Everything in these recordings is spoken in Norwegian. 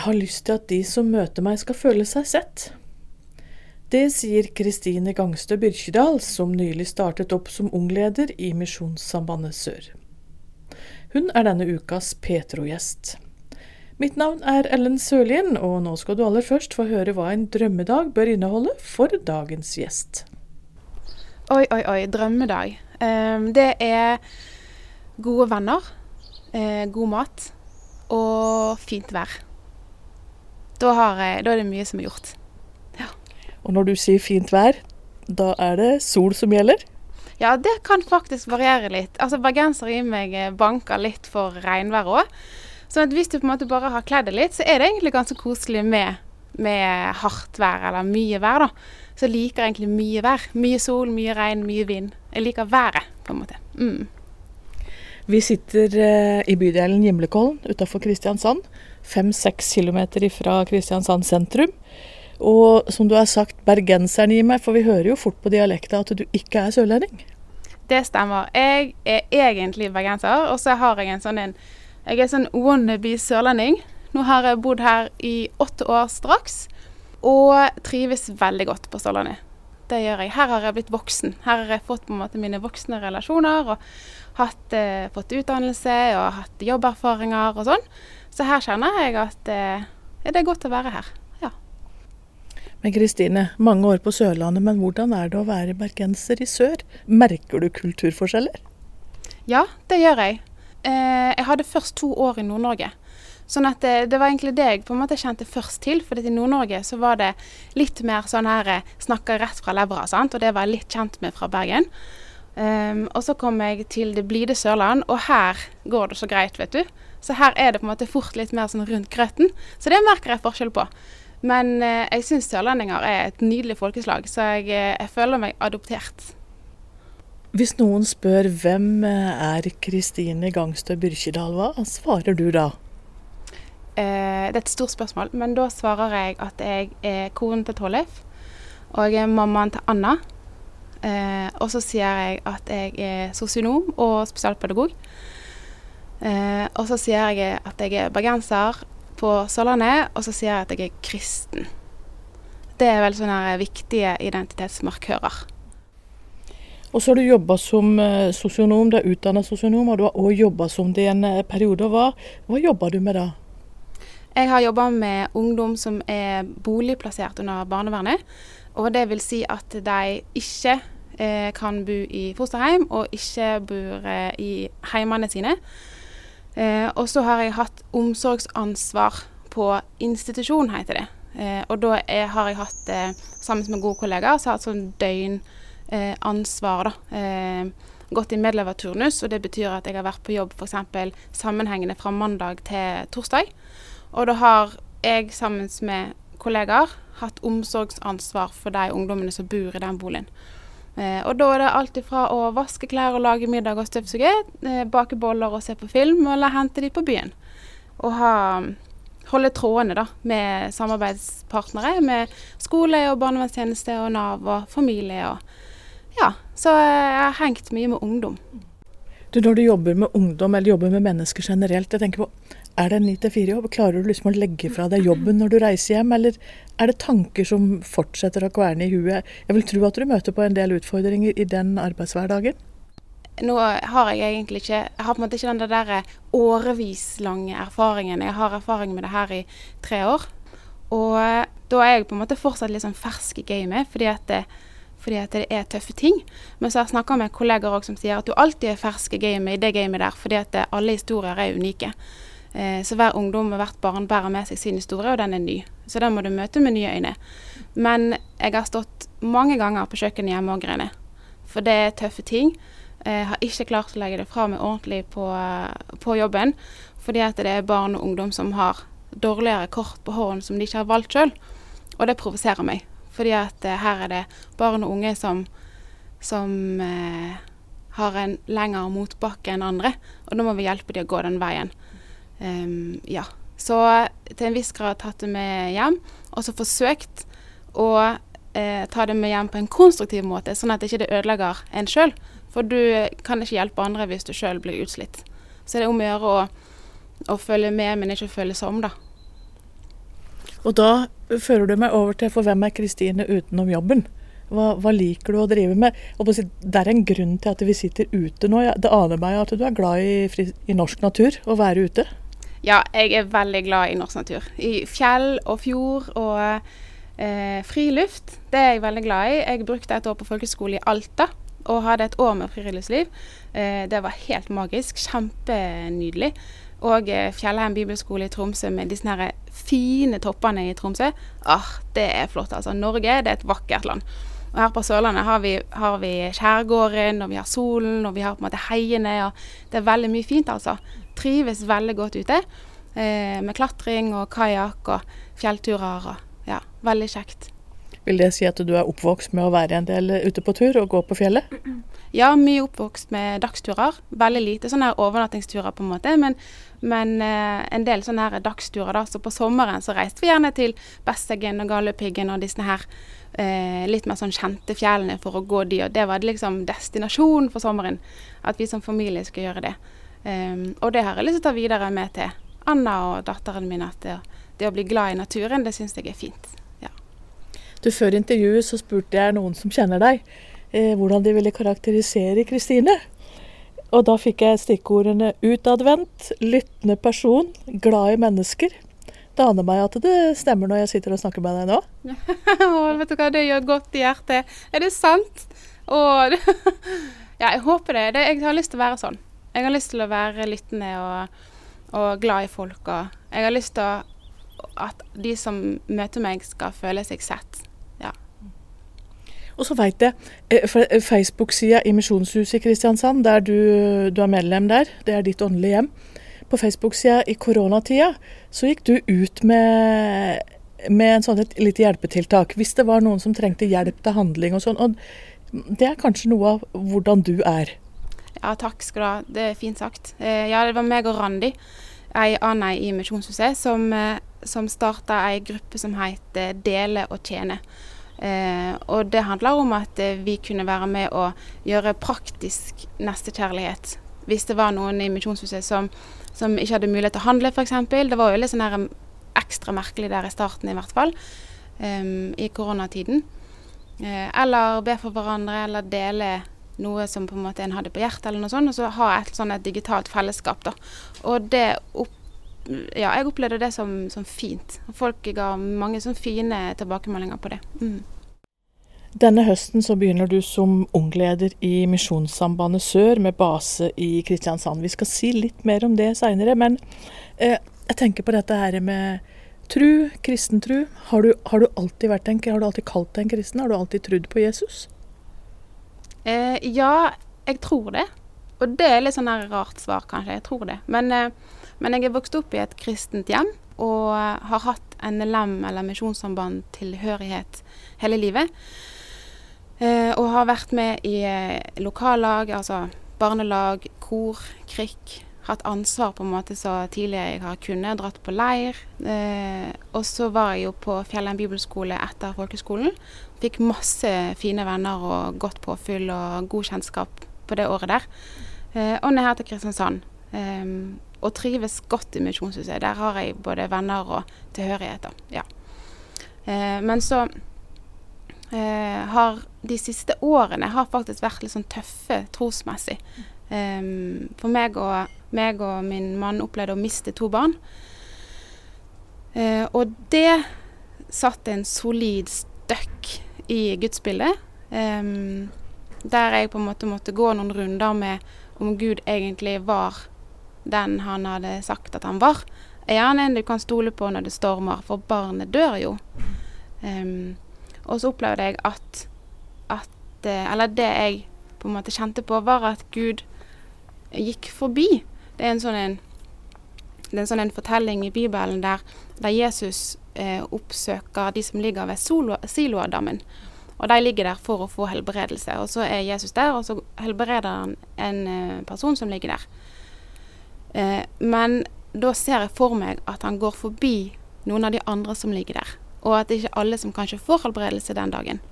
Jeg har lyst til at de som møter meg skal føle seg sett. Det sier Kristine Gangstø Byrkjedal, som nylig startet opp som ungleder i Misjonssambandet Sør. Hun er denne ukas Petro-gjest. Mitt navn er Ellen Sørlien, og nå skal du aller først få høre hva en drømmedag bør inneholde for dagens gjest. Oi, oi, oi. Drømmedag. Um, det er gode venner, eh, god mat og fint vær. Da, har, da, er det mye som er gjort. Ja. Og når du sier fint vær, da er det sol som gjelder? Ja, det kan faktisk variere litt. Altså Bergensere i meg eh, banker litt for regnvær òg. Så hvis du på en måte bare har kledd deg litt, så er det egentlig ganske koselig med, med hardt vær eller mye vær. da. Så jeg liker egentlig mye vær. Mye sol, mye regn, mye vind. Jeg liker været, på en måte. Mm. Vi sitter eh, i bydelen Gimlekollen utafor Kristiansand fem-seks kilometer fra Kristiansand sentrum. Og som du har sagt, bergenseren i meg, for vi hører jo fort på dialekta at du ikke er sørlending. Det stemmer. Jeg er egentlig bergenser, og så har jeg en sånn en Jeg er sånn wannabe sørlending. Nå har jeg bodd her i åtte år straks, og trives veldig godt på Sørlandet. Det gjør jeg. Her har jeg blitt voksen. Her har jeg fått på en måte mine voksne relasjoner, og hatt, eh, fått utdannelse og hatt jobberfaringer og sånn. Så her kjenner jeg at eh, det er godt å være her. Ja. Men Kristine, mange år på Sørlandet, men hvordan er det å være bergenser i sør? Merker du kulturforskjeller? Ja, det gjør jeg. Eh, jeg hadde først to år i Nord-Norge. Sånn at det, det, var egentlig det jeg på en måte kjente først til. For i Nord-Norge så var det litt mer sånn her eh, snakka rett fra levra, sant. Og det var jeg litt kjent med fra Bergen. Um, og så kom jeg til det blide Sørland, og her går det så greit, vet du. Så her er det på en måte fort litt mer sånn rundt grøten. Så det merker jeg forskjell på. Men eh, jeg syns sørlendinger er et nydelig folkeslag, så jeg, eh, jeg, føler meg adoptert. Hvis noen spør hvem eh, er Kristine Gangstø Byrkjedal, hva svarer du da? Eh, det er et stort spørsmål, men da svarer jeg at jeg er konen til Tollef. Og jeg er mammaen til Anna. Eh, og så sier jeg at jeg er sosionom og spesialpedagog. Eh, og så sier jeg at jeg er bergenser på Sørlandet, og så sier jeg at jeg er kristen. Det er vel sånne viktige identitetsmarkører. Og så har du jobba som sosionom, du er utdanna sosionom, og du har òg jobba som det en periode. var. hva jobba du med da? Jeg har jobba med ungdom som er boligplassert under barnevernet. Og det vil si at de ikke eh, kan bo i fosterhjem, og ikke bor eh, i heimene sine. Eh, og så har jeg hatt omsorgsansvar på institusjon, heter det. Eh, og da er, har jeg hatt, eh, sammen med gode kollegaer, så har jeg hatt sånn døgnansvar, da. Eh, gått i medleverturnus, og det betyr at jeg har vært på jobb f.eks. sammenhengende fra mandag til torsdag. Og da har jeg sammen med kollegaer hatt omsorgsansvar for de ungdommene som bor i den boligen. Eh, og da er det alt ifra å vaske klær og lage middag og støvsuge, eh, bake boller og se på film, eller hente de på byen. Og ha, holde trådene da, med samarbeidspartnere, med skole og barnevernstjeneste og Nav og familie. og ja, Så jeg har hengt mye med ungdom. Du, Når du jobber med ungdom eller jobber med mennesker generelt, jeg tenker på, er det en 9-4-jobb? Klarer du liksom å legge fra deg jobben når du reiser hjem, eller er det tanker som fortsetter å kverne i huet? Jeg vil tro at du møter på en del utfordringer i den arbeidshverdagen? Nå har jeg egentlig ikke Jeg har på en måte ikke den der årevis lange erfaringen. Jeg har erfaring med det her i tre år. Og da er jeg på en måte fortsatt litt sånn fersk i gamet, fordi at det, fordi at det er tøffe ting. Men så har jeg snakka med kolleger også som sier at du alltid er fersk i gamet i det gamet der, fordi at alle historier er unike. Eh, så hver ungdom og hvert barn bærer med seg sin historie, og den er ny. Så den må du møte med nye øyne. Men jeg har stått mange ganger på kjøkkenet hjemme og grene. For det er tøffe ting. Jeg har ikke klart å legge det fra meg ordentlig på, på jobben. Fordi at det er barn og ungdom som har dårligere kort på hånden som de ikke har valgt sjøl. Og det provoserer meg. Fordi at eh, her er det barn og unge som, som eh, har en lengre motbakke enn andre. Og da må vi hjelpe dem å gå den veien. Um, ja. Så til en viss grad tatt det med hjem, og så forsøkt å eh, ta det med hjem på en konstruktiv måte, sånn at det ikke ødelegger en sjøl. For du kan ikke hjelpe andre hvis du sjøl blir utslitt. Så det er om å gjøre å, følge med, men ikke følge om, da. Og da fører du meg over til for hvem er Kristine utenom jobben? Hva, hva liker du å drive med? Og det er en grunn til at vi sitter ute nå. Det aner meg at du er glad i, i norsk natur, å være ute? Ja, jeg er veldig glad i norsk natur. I fjell og fjord og eh, friluft. Det er jeg veldig glad i. Jeg brukte et år på folkeskole i Alta og hadde et år med friluftsliv. Eh, det var helt magisk. Kjempenydelig. Og eh, Fjellheim bibelskole i Tromsø med disse her fine toppene i Tromsø. Ah, det er flott, altså. Norge det er et vakkert land. Og her på Sørlandet har vi, har vi skjærgården, og vi har solen, og vi har på en måte heiene. og Det er veldig mye fint, altså trives veldig godt ute. Eh, med klatring og kajakk og fjellturer. Og, ja, veldig kjekt. Vil det si at du er oppvokst med å være en del ute på tur og gå på fjellet? Ja, mye oppvokst med dagsturer. Veldig lite sånne her overnattingsturer, på en måte. Men, men eh, en del sånne her dagsturer. da, Så på sommeren så reiste vi gjerne til Besseggen og Galdhøpiggen og disse her eh, litt mer sånn kjente fjellene for å gå de. Og det var liksom destinasjonen for sommeren. At vi som familie skulle gjøre det. Um, og det har jeg lyst til å ta videre med til Anna og datteren min. At det, det å bli glad i naturen, det syns jeg er fint. Ja. Du, Før intervjuet så spurte jeg noen som kjenner deg, eh, hvordan de ville karakterisere Kristine. Og da fikk jeg stikkordene utadvendt, lyttende person, glad i mennesker. Det aner meg at det stemmer når jeg sitter og snakker med deg nå. vet du hva, det gjør godt i hjertet. Er det sant? Og, ja, jeg håper det. det. Jeg har lyst til å være sånn. Jeg har lyst til å være lyttende og, og glad i folk. Og jeg har lyst til at de som møter meg, skal føle seg sett. Ja. Og så veit jeg, eh, eh, Facebook-sida i Misjonshuset i Kristiansand, der du, du, er medlem der, det er ditt åndelige hjem. På Facebook-sida i koronatida så gikk du ut med, med en sånn et lite hjelpetiltak. Hvis det var noen som trengte hjelp til handling og sånn. Og det er kanskje noe av hvordan du er. Ja, takk skal du ha. Det er fint sagt. Eh, ja, det var meg og Randi, ei anna i Misjonshuset, som, eh, som starta ei gruppe som heter Dele og tjene. Eh, og det handler om at vi kunne være med å gjøre praktisk nestekjærlighet. Hvis det var noen i Misjonshuset som, som ikke hadde mulighet til å handle, f.eks. Det var jo litt sånn her ekstra merkelig der i starten, i hvert fall. I koronatiden. Eller be for hverandre, eller dele noe som på en måte en hadde på hjertet, eller noe sånt, og så ha et sånn et digitalt fellesskap. da. Og det opp, ja, jeg opplevde det som, som fint. Folk ga mange sånn fine tilbakemeldinger på det. Mm. Denne høsten så begynner du som ungleder i Misjonssambandet Sør med base i Kristiansand. Vi skal si litt mer om det seinere, men eh, jeg tenker på dette her med tru, kristen tru. Har du, har alltid vært en, har du alltid kalt deg en kristen? Har du alltid trodd på Jesus? Eh, ja, jeg tror det. Og det er litt sånn rart svar, kanskje. Jeg tror det. Men, eh, men jeg er vokst opp i et kristent hjem og har hatt NLM, eller Misjonssamband, tilhørighet hele livet. Eh, og har vært med i eh, lokallag, altså barnelag, kor, krikk. Hatt ansvar på en måte så tidlig jeg har kunnet. Dratt på leir. Eh, og så var jeg jo på Fjellheim bibelskole etter folkeskolen. Fikk masse fine venner og godt påfyll og god kjennskap på det året der. Eh, og ned her til Kristiansand. Eh, og trives godt i Misjonshuset. Der har jeg både venner og tilhørigheter. Ja. Eh, men så eh, har de siste årene har faktisk vært litt sånn tøffe trosmessig. Eh, for meg og, meg og min mann opplevde å miste to barn. Eh, og det satte en solid støkk i gudsbildet. Um, der jeg på en måte måtte gå noen runder med om Gud egentlig var den han hadde sagt at han var. Er han en du kan stole på når det stormer, for barnet dør jo. Um, og så opplevde jeg at, at eh, Eller det jeg på en måte kjente på, var at Gud gikk forbi. Det er en sånn en, det er en, sånn en fortelling i Bibelen der, der Jesus eh, oppsøker de som ligger ved Siloadammen. Og de ligger der for å få helbredelse. Og så er Jesus der, og så helbreder han en eh, person som ligger der. Eh, men da ser jeg for meg at han går forbi noen av de andre som ligger der. Og at det ikke er alle som kanskje får helbredelse den dagen.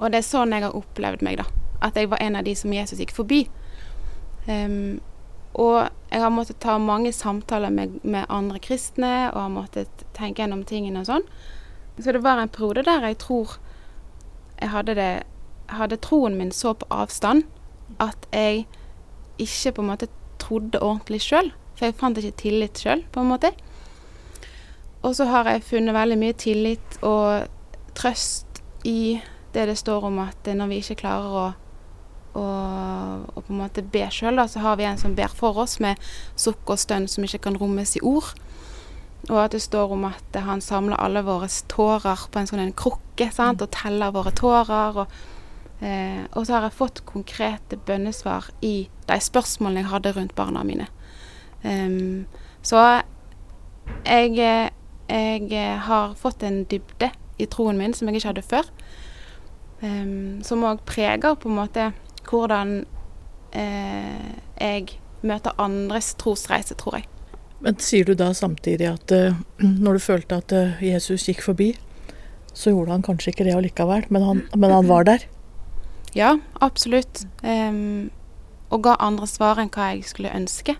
Og det er sånn jeg har opplevd meg, da. At jeg var en av de som Jesus gikk forbi. Um, Og jeg har måttet ta mange samtaler med, med andre kristne og har måttet tenke gjennom tingene og sånn. Så det var en periode der jeg tror jeg hadde, det, hadde troen min så på avstand at jeg ikke på en måte trodde ordentlig sjøl. For jeg fant ikke tillit sjøl, på en måte. Og så har jeg funnet veldig mye tillit og trøst i det det står om at når vi ikke klarer å, å, og, på en måte be sjøl, så har vi en som ber for oss med sukk og stønn som ikke kan rommes i ord. Og at det står om at han samler alle våre tårer på en sånn en krukke sant? og teller våre tårer. Og, eh, og så har jeg fått konkrete bønnesvar i de spørsmålene jeg hadde rundt barna mine. Um, så jeg, jeg har fått en dybde i troen min som jeg ikke hadde før. Um, som òg preger på en måte hvordan eh, jeg møter andres trosreise, tror jeg. Men sier du da samtidig at uh, når du følte at uh, Jesus gikk forbi, så gjorde han kanskje ikke det allikevel, men han, men han var der? Ja, absolutt. Um, og ga andre svar enn hva jeg skulle ønske.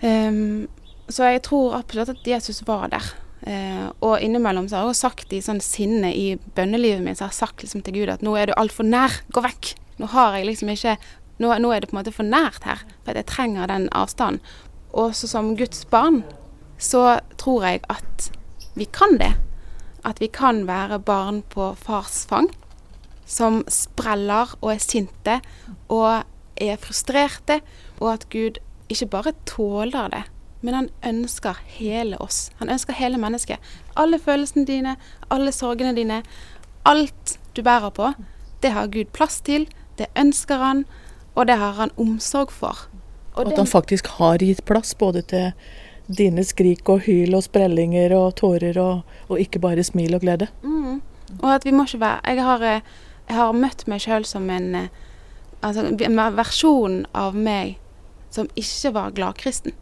Um, så jeg tror absolutt at Jesus var der. Uh, og innimellom så har jeg også sagt i sånn sinne i bønnelivet mitt, så har jeg sagt liksom til Gud at nå er du altfor nær, gå vekk. Nå har jeg liksom ikke nå, nå, er det på en måte for nært her, for jeg trenger den avstanden. Og så som Guds barn så tror jeg at vi kan det. At vi kan være barn på fars fang som spreller og er sinte og er frustrerte, og at Gud ikke bare tåler det, men han ønsker hele oss. Han ønsker hele mennesket. Alle følelsene dine, alle sorgene dine, alt du bærer på, det har Gud plass til, det ønsker han, og det har han omsorg for. Og, at han faktisk har gitt plass både til dine skrik og hyl og sprellinger og tårer, og, og ikke bare smil og glede. Mm. Og at vi må ikke være Jeg har, jeg har møtt meg sjøl som en altså, en versjon av meg som ikke var gladkristen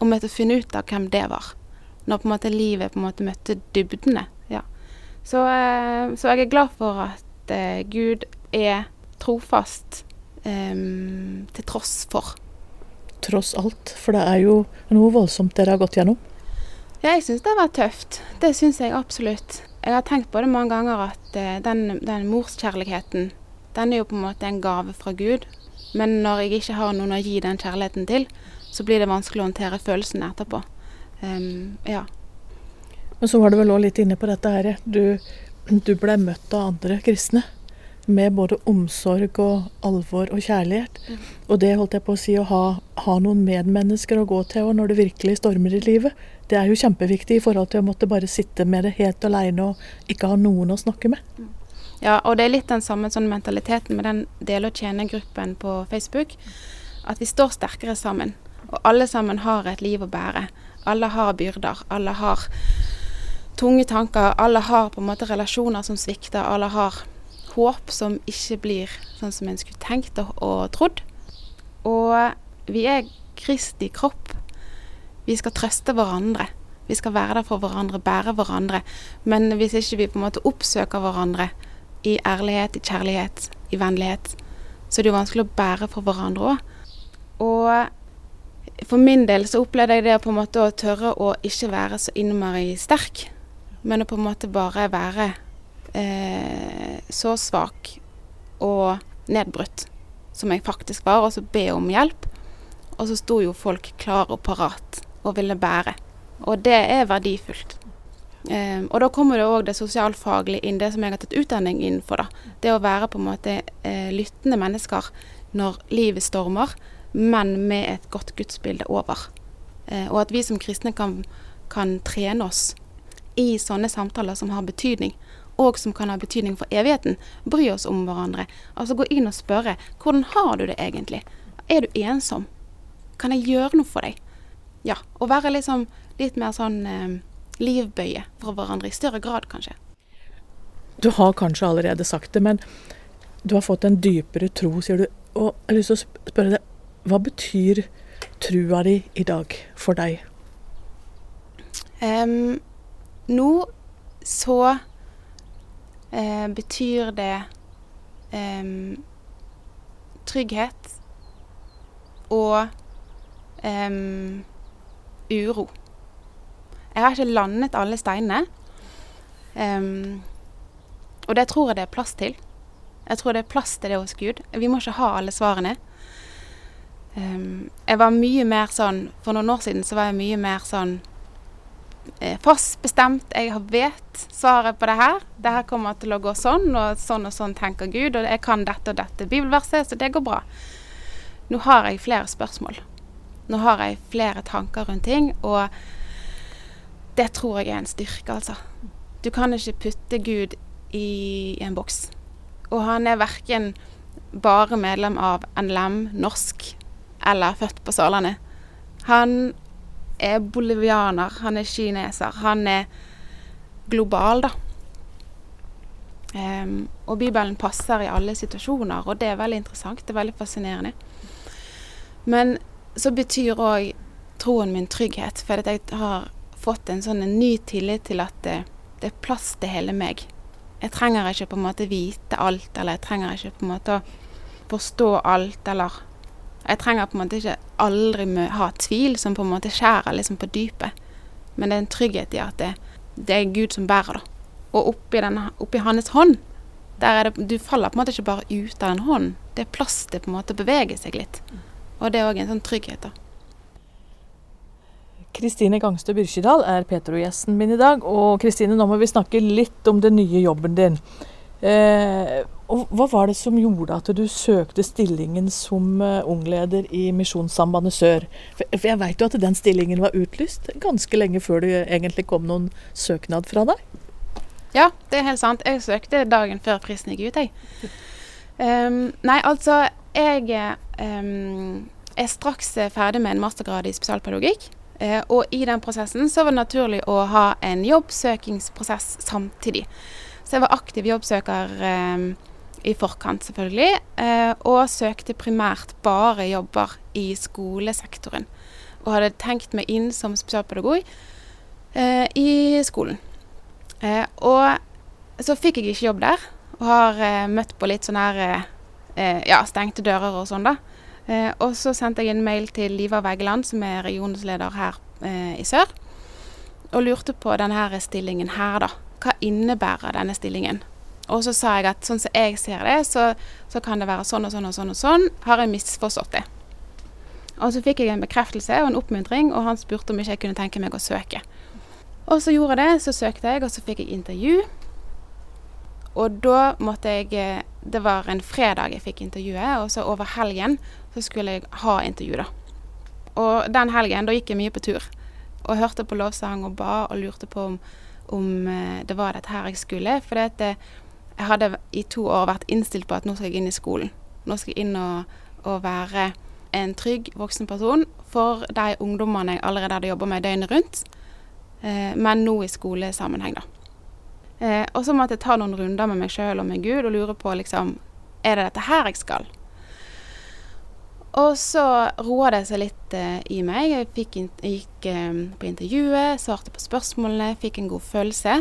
og måtte finne ut av hvem det var. Når på en måte livet på en måte møtte dybdene. Ja. Så, eh, så, jeg er glad for at eh, Gud er trofast um, til tross for. Tross alt, for det er jo noe voldsomt dere har gått gjennom? Ja, jeg syns det har vært tøft. Det syns jeg absolutt. Jeg har tenkt på det mange ganger at uh, den, den morskjærligheten, den er jo på en måte en gave fra Gud. Men når jeg ikke har noen å gi den kjærligheten til, så blir det vanskelig å håndtere følelsene etterpå. Um, ja. Men så var du vel òg litt inne på dette her. Du, du ble møtt av andre kristne med både omsorg og alvor og kjærlighet. Mm. Og det holdt jeg på å si, å ha, ha noen medmennesker å gå til og når det virkelig stormer i livet, det er jo kjempeviktig i forhold til å måtte bare sitte med det helt aleine og ikke ha noen å snakke med. Mm. Ja, og det er litt den samme sånn mentaliteten med den dele og tjene-gruppen på Facebook. At vi står sterkere sammen. Og alle sammen har et liv å bære. Alle har byrder. Alle har tunge tanker. Alle har på en måte relasjoner som svikter. Alle har håp som ikke blir sånn som en skulle tenkt og, og trodd. Og vi er Kristi kropp. Vi skal trøste hverandre. Vi skal være der for hverandre, bære hverandre. Men hvis ikke vi på en måte oppsøker hverandre i ærlighet, i kjærlighet, i vennlighet, så er det jo vanskelig å bære for hverandre òg. Og for min del så opplevde jeg det på en måte å tørre å ikke være så innmari sterk, men å på en måte bare være eh, så svak og nedbrutt som jeg faktisk var, og så be om hjelp. Og så sto jo folk klar og parat og ville bære. Og det er verdifullt. Um, og da kommer det òg det sosialfaglige inn, det som jeg har tatt utdanning innenfor. da. Det å være på en måte eh, lyttende mennesker når livet stormer, men med et godt gudsbilde over. Eh, og at vi som kristne kan, kan, trene oss i sånne samtaler som har betydning, og som kan ha betydning for evigheten. Bry oss om hverandre. Altså gå inn og spørre hvordan har du det egentlig? Er du ensom? Kan jeg gjøre noe for deg? Ja. Og være liksom litt mer sånn eh, livbøye for hverandre, i større grad kanskje. Du har kanskje allerede sagt det, men du har fått en dypere tro, sier du. Og jeg har lyst til å spørre deg, hva betyr trua di i dag for deg? Um, nå så uh, betyr det eh, trygghet og eh, uro. Jeg har ikke landet alle steinene. Og det tror jeg det er plass til. Jeg tror det er plass til det hos Gud. Vi må ikke ha alle svarene. Jeg var mye mer sånn For noen år siden så var jeg mye mer sånn eh, fast bestemt. Jeg vet svaret på det her. Det her kommer til å gå sånn, og sånn og sånn tenker Gud. Og jeg kan dette og dette bibelverset, så det går bra. Nå har jeg flere spørsmål. Nå har jeg flere tanker rundt ting, og det tror jeg er en styrke, altså. Du kan ikke putte Gud i en boks. Og han er verken bare medlem av NLM norsk eller født på Sørlandet. Han er bolivianer, han er kineser, han er global, da. Um, og Bibelen passer i alle situasjoner, og det er veldig interessant. Det er veldig fascinerende. Men så betyr òg troen min trygghet, for jeg har fått en sånn en ny tillit til at det, det er plass til hele meg. Jeg trenger ikke på en måte vite alt, eller jeg trenger ikke på en måte å forstå alt, eller Jeg trenger på en måte ikke aldri ha tvil som på en måte skjærer liksom på dypet. Men det er en trygghet i at det, det er Gud som bærer det. Og oppi, den, oppi hans hånd, der er det, du faller på en måte ikke bare ut av den hånden. Det er plass til på en måte å bevege seg litt. Og det er òg en sånn trygghet, da. Kristine Gangstø Byrkjedal er Petro-gjesten min i dag. Og Kristine, nå må vi snakke litt om den nye jobben din. Eh, og hva var det som gjorde at du søkte stillingen som eh, ungleder i Misjonssambandet Sør? For, jeg veit jo at den stillingen var utlyst ganske lenge før det egentlig kom noen søknad fra deg. Ja, det er helt sant. Jeg søkte dagen før prisen gikk ut, jeg. Um, nei, altså Jeg um, er straks ferdig med en mastergrad i spesialpedagogikk. eh, og i den prosessen så var det naturlig å ha en jobbsøkingsprosess samtidig. Så jeg var aktiv jobbsøker ehm, i forkant, selvfølgelig. eh, og søkte primært bare jobber i skolesektoren. Og hadde tenkt meg inn som spesialpedagog eh, i skolen. Eh, og så fikk jeg ikke jobb der, og har møtt på litt sånn her ja, stengte dører og sånn, da. Og så sendte jeg en mail til Liva Veggeland, som er regionsleder her i sør, og lurte på denne stillingen her, da. Hva innebærer denne stillingen? Og så sa jeg at sånn som jeg ser det, så, så kan det være sånn og sånn og sånn og sånn. Har jeg misforstått det? Og så fikk jeg en bekreftelse og en oppmuntring, og han spurte om ikke jeg kunne tenke meg å søke. Og så gjorde jeg det, så søkte jeg, og så fikk jeg intervju. Og da måtte jeg eh, Det var en fredag jeg fikk intervjuet, og så over helgen så skulle jeg ha intervju, da. Og den helgen, da gikk jeg mye på tur. Og hørte på lovsang og ba og lurte på om, om eh, det var dette her jeg skulle. For det jeg hadde i to år vært innstilt på at nå skal jeg inn i skolen. Nå skal jeg inn og, og være en trygg voksen person for de ungdommene jeg allerede hadde jobba med døgnet rundt. Eh, men nå i skolesammenheng, da. Eh, og så måtte jeg ta noen runder med meg sjøl og med Gud og lure på liksom Er det dette her jeg skal? Og så roa det seg litt eh, i meg. Jeg, in- jeg gikk eh, på intervjuet, svarte på spørsmålene, fikk en god følelse.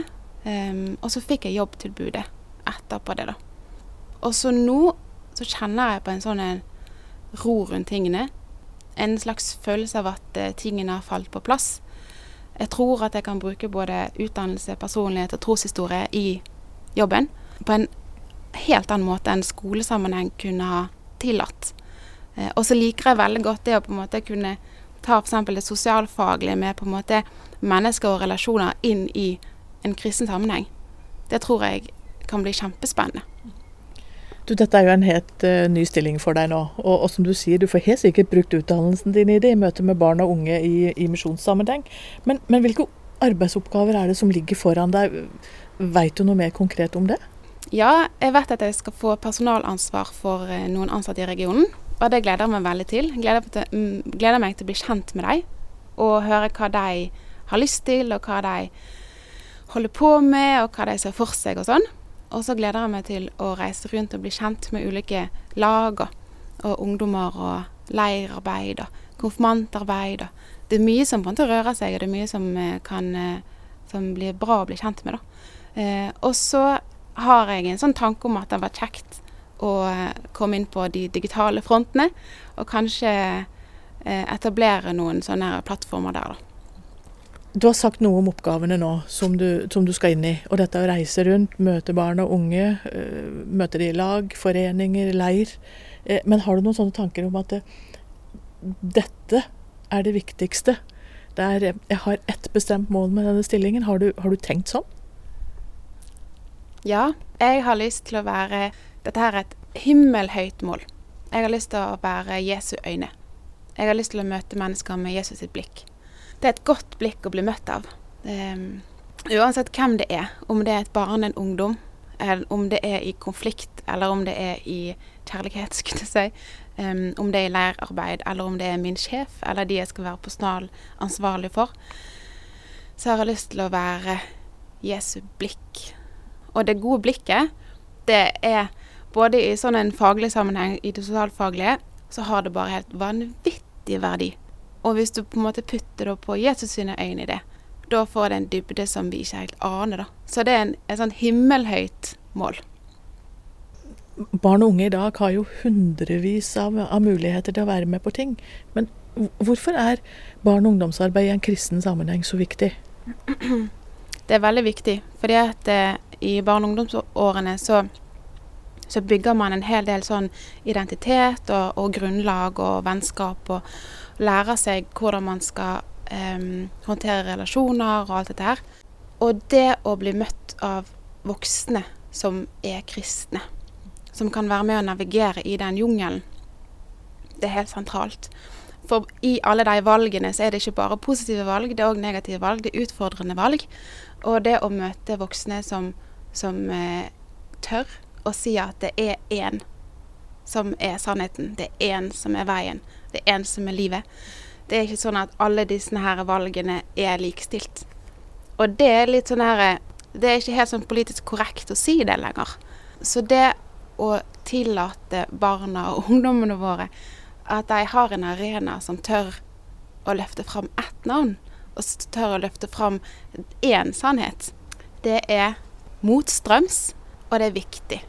Em, og så fikk jeg jobbtilbudet etterpå det, da. Og så nå så kjenner jeg på en sånn en ro rundt tingene. En slags følelse av at eh, tingene har falt på plass. Jeg tror at jeg kan bruke både utdannelse, personlighet og troshistorie i jobben på en helt annen måte enn skolesammenheng kunne ha tillatt. Eh, og så liker jeg veldig godt det å på en måte kunne ta f.eks. det sosialfaglige med på en måte mennesker og relasjoner inn i en kristen sammenheng. Det tror jeg kan bli kjempespennende. Du, dette er jo en helt uh, ny stilling for deg nå. Og, og som du sier, du får helt sikkert brukt utdannelsen din i det i møte med barn og unge i, i misjonssammenheng. Men, men hvilke arbeidsoppgaver er det som ligger foran deg? Veit du noe mer konkret om det? Ja, jeg vet at jeg skal få personalansvar for eh, noen ansatte i regionen. Og det gleder jeg meg veldig til. Gleder, til, mm, gleder meg til å bli kjent med dem. Og høre hva de har lyst til, og hva de holder på med, og hva de ser for seg og sånn. Og så gleder jeg meg til å reise rundt og bli kjent med ulike lag og, ungdommer og leirarbeid og konfirmantarbeid. Og det er mye som på en måte rører seg, og det er mye som eh, kan eh, som blir bra å bli kjent med. da. Eh, og så har jeg en sånn tanke om at det var kjekt å eh, komme inn på de digitale frontene, og kanskje eh, etablere noen sånne plattformer der, da. Du har sagt noe om oppgavene nå som du, som du, skal inn i. Og dette å reise rundt, møte barn og unge, uh, møte de i lag, foreninger, leir. Uh, men har du noen sånne tanker om at det, dette er det viktigste? Det er, jeg har ett bestemt mål med denne stillingen. Har du, har du tenkt sånn? Ja, jeg har lyst til å være Dette her er et himmelhøyt mål. Jeg har lyst til å være Jesu øyne. Jeg har lyst til å møte mennesker med Jesus sitt blikk. Det er et godt blikk å bli møtt av. Um, uansett hvem det er, om det er et barn, en ungdom, eller om det er i konflikt, eller om det er i kjærlighet, skulle jeg si. Um, om det er i leirarbeid, eller om det er min sjef, eller de jeg skal være personal ansvarlig for. Så har jeg lyst til å være Jesu blikk. Og det gode blikket, det er både i sånn en faglig sammenheng, i det sosialfaglige, så har det bare helt vanvittig verdi. Og hvis du på en måte putter det på Jesus sine øyne i det, da får det en dybde som vi ikke helt aner, da. Så det er en, et sånn himmelhøyt mål. Barn og unge i dag har jo hundrevis av, av muligheter til å være med på ting. Men hvorfor er barn- og ungdomsarbeid i en kristen sammenheng så viktig? Det er veldig viktig, fordi at eh, i barne- og ungdomsårene så så bygger man en hel del sånn identitet og, og grunnlag og vennskap, og lærer seg hvordan man skal um, håndtere relasjoner og alt dette her. Og det å bli møtt av voksne som er kristne, som kan være med å navigere i den jungelen, det er helt sentralt. For i alle de valgene så er det ikke bare positive valg, det er òg negative valg. Det er utfordrende valg. Og det å møte voksne som, som eh, tør og si at det er én som er sannheten. Det er én som er veien. Det er én som er livet. Det er ikke sånn at alle disse her valgene er likestilt. Og det er litt sånn her Det er ikke helt sånn politisk korrekt å si det lenger. Så det å tillate barna og ungdommene våre at de har en arena som tør å løfte fram ett navn, og tør å løfte fram én sannhet, det er motstrøms, og det er viktig.